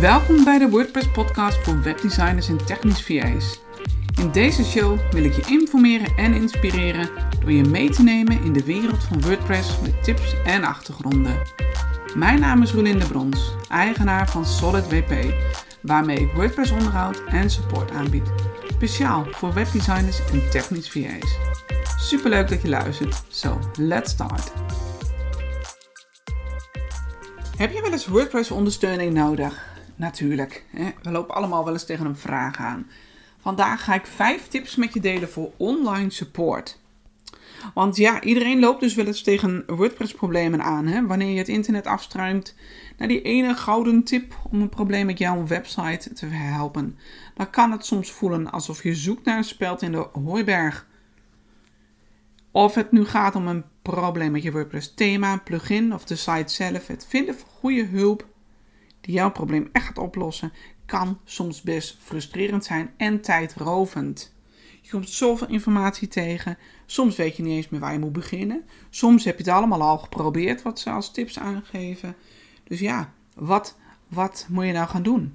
Welkom bij de WordPress podcast voor webdesigners en technisch VA's. In deze show wil ik je informeren en inspireren door je mee te nemen in de wereld van WordPress met tips en achtergronden. Mijn naam is Rolinde Brons, eigenaar van Solid WP, waarmee ik WordPress onderhoud en support aanbied. Speciaal voor webdesigners en technisch VA's. Superleuk dat je luistert. So, let's start. Heb je wel eens WordPress ondersteuning nodig? Natuurlijk. Hè? We lopen allemaal wel eens tegen een vraag aan. Vandaag ga ik 5 tips met je delen voor online support. Want ja, iedereen loopt dus wel eens tegen WordPress-problemen aan. Hè? Wanneer je het internet afstruimt naar die ene gouden tip om een probleem met jouw website te helpen. Dan kan het soms voelen alsof je zoekt naar een speld in de hooiberg. Of het nu gaat om een probleem met je WordPress thema, plugin of de site zelf. Het vinden van goede hulp die jouw probleem echt gaat oplossen, kan soms best frustrerend zijn en tijdrovend. Je komt zoveel informatie tegen. Soms weet je niet eens meer waar je moet beginnen. Soms heb je het allemaal al geprobeerd, wat ze als tips aangeven. Dus ja, wat, wat moet je nou gaan doen?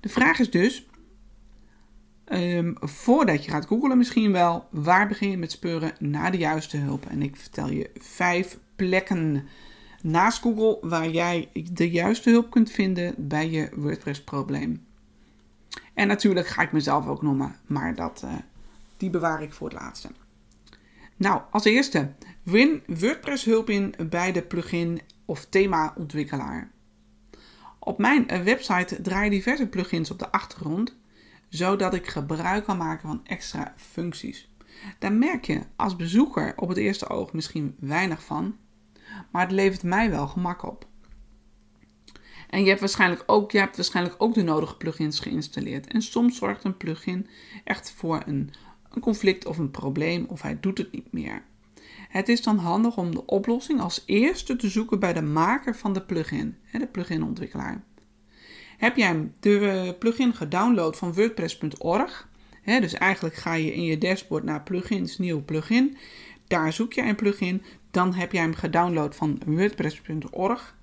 De vraag is dus, um, voordat je gaat googlen misschien wel, waar begin je met speuren naar de juiste hulp? En ik vertel je vijf plekken naast Google waar jij de juiste hulp kunt vinden bij je WordPress-probleem. En natuurlijk ga ik mezelf ook noemen, maar dat, uh, die bewaar ik voor het laatste. Nou, als eerste, win WordPress hulp in bij de plugin of thema-ontwikkelaar. Op mijn eh, website draaien diverse plugins op de achtergrond, zodat ik gebruik kan maken van extra functies. Daar merk je als bezoeker op het eerste oog misschien weinig van, maar het levert mij wel gemak op. En je hebt waarschijnlijk ook, je hebt waarschijnlijk ook de nodige plugins geïnstalleerd. En soms zorgt een plugin echt voor een, een conflict of een probleem of hij doet het niet meer. Het is dan handig om de oplossing als eerste te zoeken bij de maker van de plugin, de pluginontwikkelaar. Heb jij de plugin gedownload van WordPress.org, dus eigenlijk ga je in je dashboard naar plugins, nieuw plugin, daar zoek je een plugin, dan heb jij hem gedownload van WordPress.org.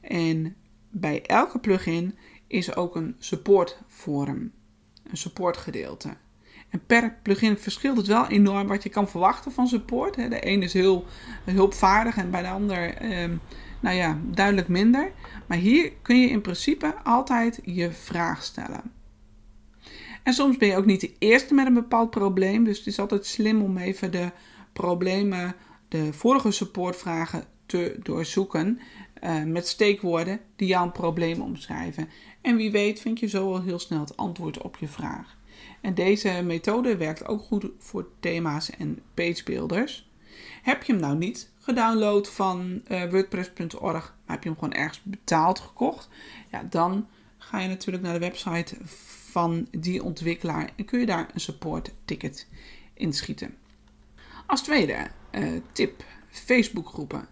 En bij elke plugin is ook een support forum, een support gedeelte. En per plugin verschilt het wel enorm wat je kan verwachten van support. De ene is heel hulpvaardig en bij de ander ehm, nou ja, duidelijk minder. Maar hier kun je in principe altijd je vraag stellen. En soms ben je ook niet de eerste met een bepaald probleem. Dus het is altijd slim om even de problemen de vorige supportvragen te doorzoeken uh, met steekwoorden die jouw probleem omschrijven. En wie weet vind je zo al heel snel het antwoord op je vraag. En deze methode werkt ook goed voor thema's en pagebuilders. Heb je hem nou niet gedownload van uh, WordPress.org, maar heb je hem gewoon ergens betaald gekocht, ja, dan ga je natuurlijk naar de website van die ontwikkelaar en kun je daar een support ticket inschieten. Als tweede uh, tip: Facebookgroepen.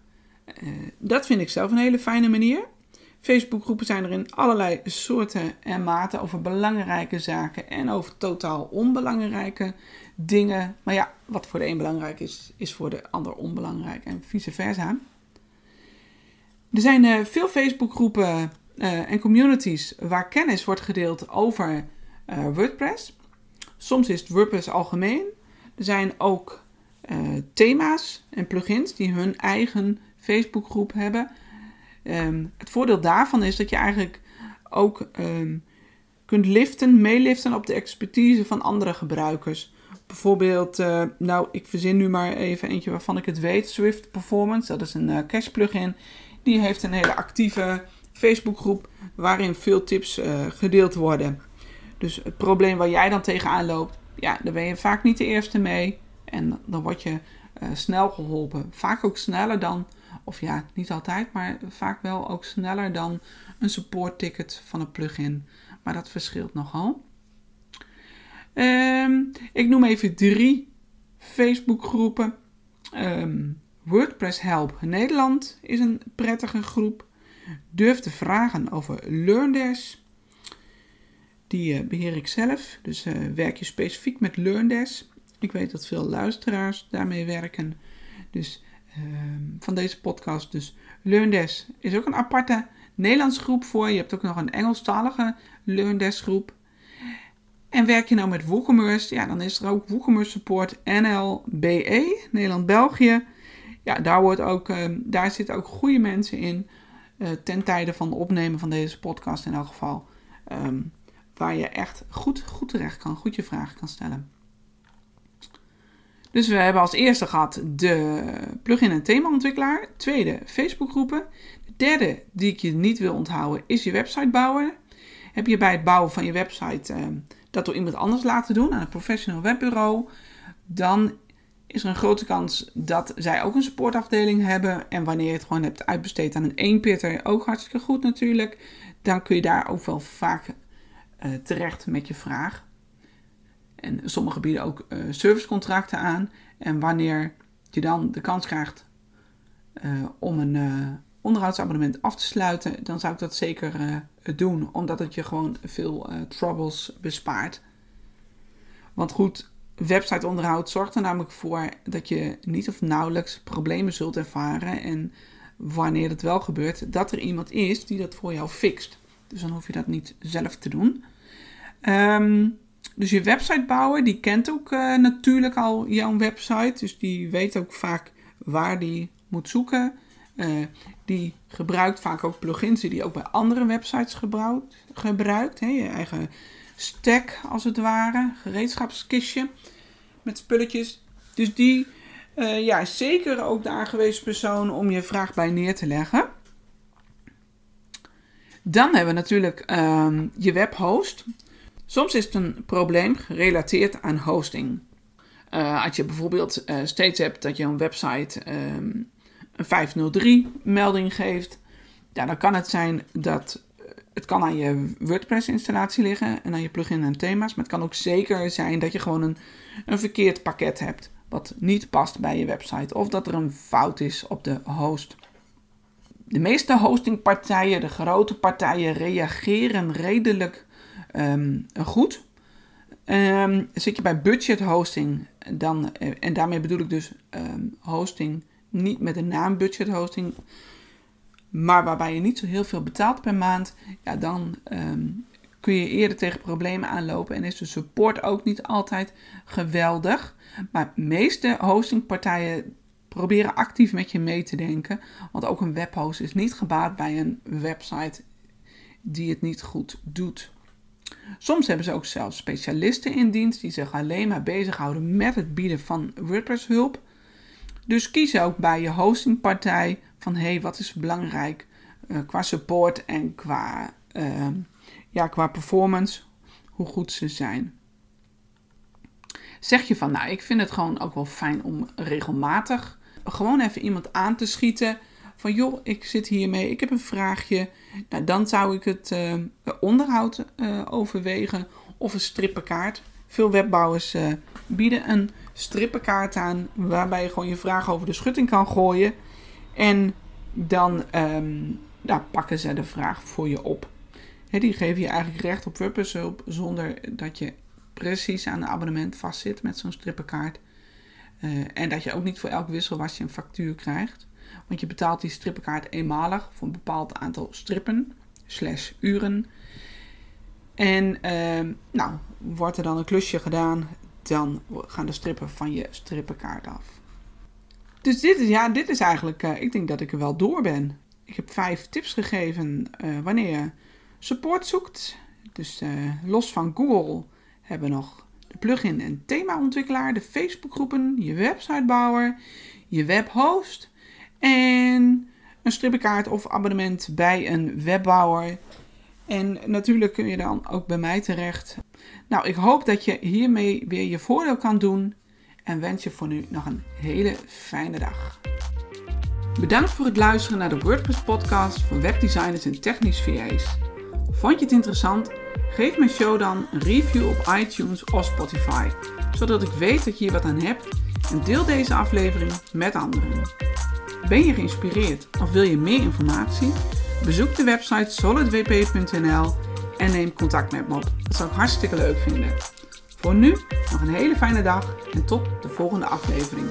Uh, dat vind ik zelf een hele fijne manier. Facebookgroepen zijn er in allerlei soorten en maten over belangrijke zaken en over totaal onbelangrijke dingen. Maar ja, wat voor de een belangrijk is, is voor de ander onbelangrijk en vice versa. Er zijn uh, veel Facebookgroepen en communities waar kennis wordt gedeeld over WordPress. Soms is het WordPress algemeen. Er zijn ook uh, thema's en plugins die hun eigen Facebookgroep hebben. Um, het voordeel daarvan is dat je eigenlijk ook um, kunt liften, meeliften op de expertise van andere gebruikers. Bijvoorbeeld, uh, nou, ik verzin nu maar even eentje waarvan ik het weet. Swift Performance, dat is een uh, cache plugin. Die heeft een hele actieve Facebookgroep waarin veel tips gedeeld worden. Dus het probleem waar jij dan tegenaan loopt, ja, daar ben je vaak niet de eerste mee. En dan word je uh, snel geholpen. Vaak ook sneller dan, of ja, niet altijd, maar vaak wel ook sneller dan een support ticket van een plugin. Maar dat verschilt nogal. Um, ik noem even drie Facebookgroepen. Um, WordPress Help Nederland is een prettige groep. Durf te vragen over LearnDash. Die uh, beheer ik zelf. Dus uh, werk je specifiek met LearnDash. Ik weet dat veel luisteraars daarmee werken. Dus uh, van deze podcast. Dus LearnDesk is ook een aparte Nederlands groep voor. Je hebt ook nog een Engelstalige LearnDesk groep. En werk je nou met WooCommerce, ja, dan is er ook WooCommerce Support NLBE, Nederland-België. Ja, daar, wordt ook, ehm, daar zitten ook goede mensen in. Uh, ten tijde van het opnemen van deze podcast in elk geval. Ehm, waar je echt goed, goed terecht kan, goed je vragen kan stellen. Dus we hebben als eerste gehad de plugin en themaontwikkelaar. Tweede, Facebookgroepen. De derde, die ik je niet wil onthouden, is je website bouwen. Heb je bij het bouwen van je website uh, dat door iemand anders laten doen, aan een professional webbureau, dan is er een grote kans dat zij ook een supportafdeling hebben. En wanneer je het gewoon hebt uitbesteed aan een eenpitter, ook hartstikke goed natuurlijk, dan kun je daar ook wel vaak uh, terecht met je vraag. En sommige bieden ook uh, servicecontracten aan. En wanneer je dan de kans krijgt uh, om een uh, onderhoudsabonnement af te sluiten, dan zou ik dat zeker doen, omdat het je gewoon veel troubles bespaart. Want goed, websiteonderhoud zorgt er namelijk voor dat je niet of nauwelijks problemen zult ervaren. En wanneer het wel gebeurt, dat er iemand is die dat voor jou fixt. Dus dan hoef je dat niet zelf te doen. Um, dus je websitebouwer, die kent ook uh, natuurlijk al jouw website. Dus die weet ook vaak waar die moet zoeken. Uh, die gebruikt vaak ook plugins die die ook bij andere websites gebruikt. Je eigen stack als het ware, gereedschapskistje met spulletjes. Dus die uh, ja, is zeker ook de aangewezen persoon om je vraag bij neer te leggen. Dan hebben we natuurlijk uh, je webhost. Soms is het een probleem gerelateerd aan hosting. Uh, als je bijvoorbeeld uh, steeds hebt dat je een website um, een 503 melding geeft, ja, dan kan het zijn dat het kan aan je WordPress installatie liggen en aan je plugin en thema's, maar het kan ook zeker zijn dat je gewoon een, een verkeerd pakket hebt wat niet past bij je website of dat er een fout is op de host. De meeste hostingpartijen, de grote partijen, reageren redelijk um, goed. Um, zit je bij budget hosting, dan, eh, en daarmee bedoel ik dus um, hosting niet met de naam budget hosting, maar waarbij je niet zo heel veel betaalt per maand, ja, dan kun je eerder tegen problemen aanlopen en is de support ook niet altijd geweldig. Maar de meeste hostingpartijen proberen actief met je mee te denken, want ook een webhost is niet gebaat bij een website die het niet goed doet. Soms hebben ze ook zelfs specialisten in dienst die zich alleen maar bezighouden met het bieden van WordPress hulp. Dus kies ook bij je hostingpartij van hé, hey, wat is belangrijk uh, qua support en qua, uh, ja, qua performance, hoe goed ze zijn. Zeg je van nou, ik vind het gewoon ook wel fijn om regelmatig gewoon even iemand aan te schieten van joh, ik zit hiermee, ik heb een vraagje. Nou, dan zou ik het uh, onderhoud uh, overwegen of een strippenkaart. Veel webbouwers uh, bieden een strippenkaart aan waarbij je gewoon je vraag over de schutting kan gooien. En dan um, nou, pakken ze de vraag voor je op. Die geven je eigenlijk recht op WordPress hulp zonder dat je precies aan een abonnement vastzit met zo'n strippenkaart. en dat je ook niet voor elk wisselwasje een factuur krijgt. Want je betaalt die strippenkaart eenmalig voor een bepaald aantal strippen, slash uren. En uh, nou, wordt er dan een klusje gedaan, dan gaan de strippen van je strippenkaart af. Dus dit is, ja, dit is eigenlijk, uh, ik denk dat ik er wel door ben. Ik heb vijf tips gegeven uh, wanneer je support zoekt. Dus uh, los van Google hebben we nog de plugin en themaontwikkelaar, de Facebookgroepen, je websitebouwer, je webhost en een strippenkaart of abonnement bij een webbouwer. En natuurlijk kun je dan ook bij mij terecht. Nou, ik hoop dat je hiermee weer je voordeel kan doen. En wens je voor nu nog een hele fijne dag. Bedankt voor het luisteren naar de WordPress podcast voor webdesigners en technisch VA's. Vond je het interessant? Geef mijn show dan een review op iTunes of Spotify, zodat ik weet dat je hier wat aan hebt en deel deze aflevering met anderen. Ben je geïnspireerd of wil je meer informatie? Bezoek de website solidwp.nl en neem contact met me op. Dat zou ik hartstikke leuk vinden. Voor nu nog een hele fijne dag en tot de volgende aflevering.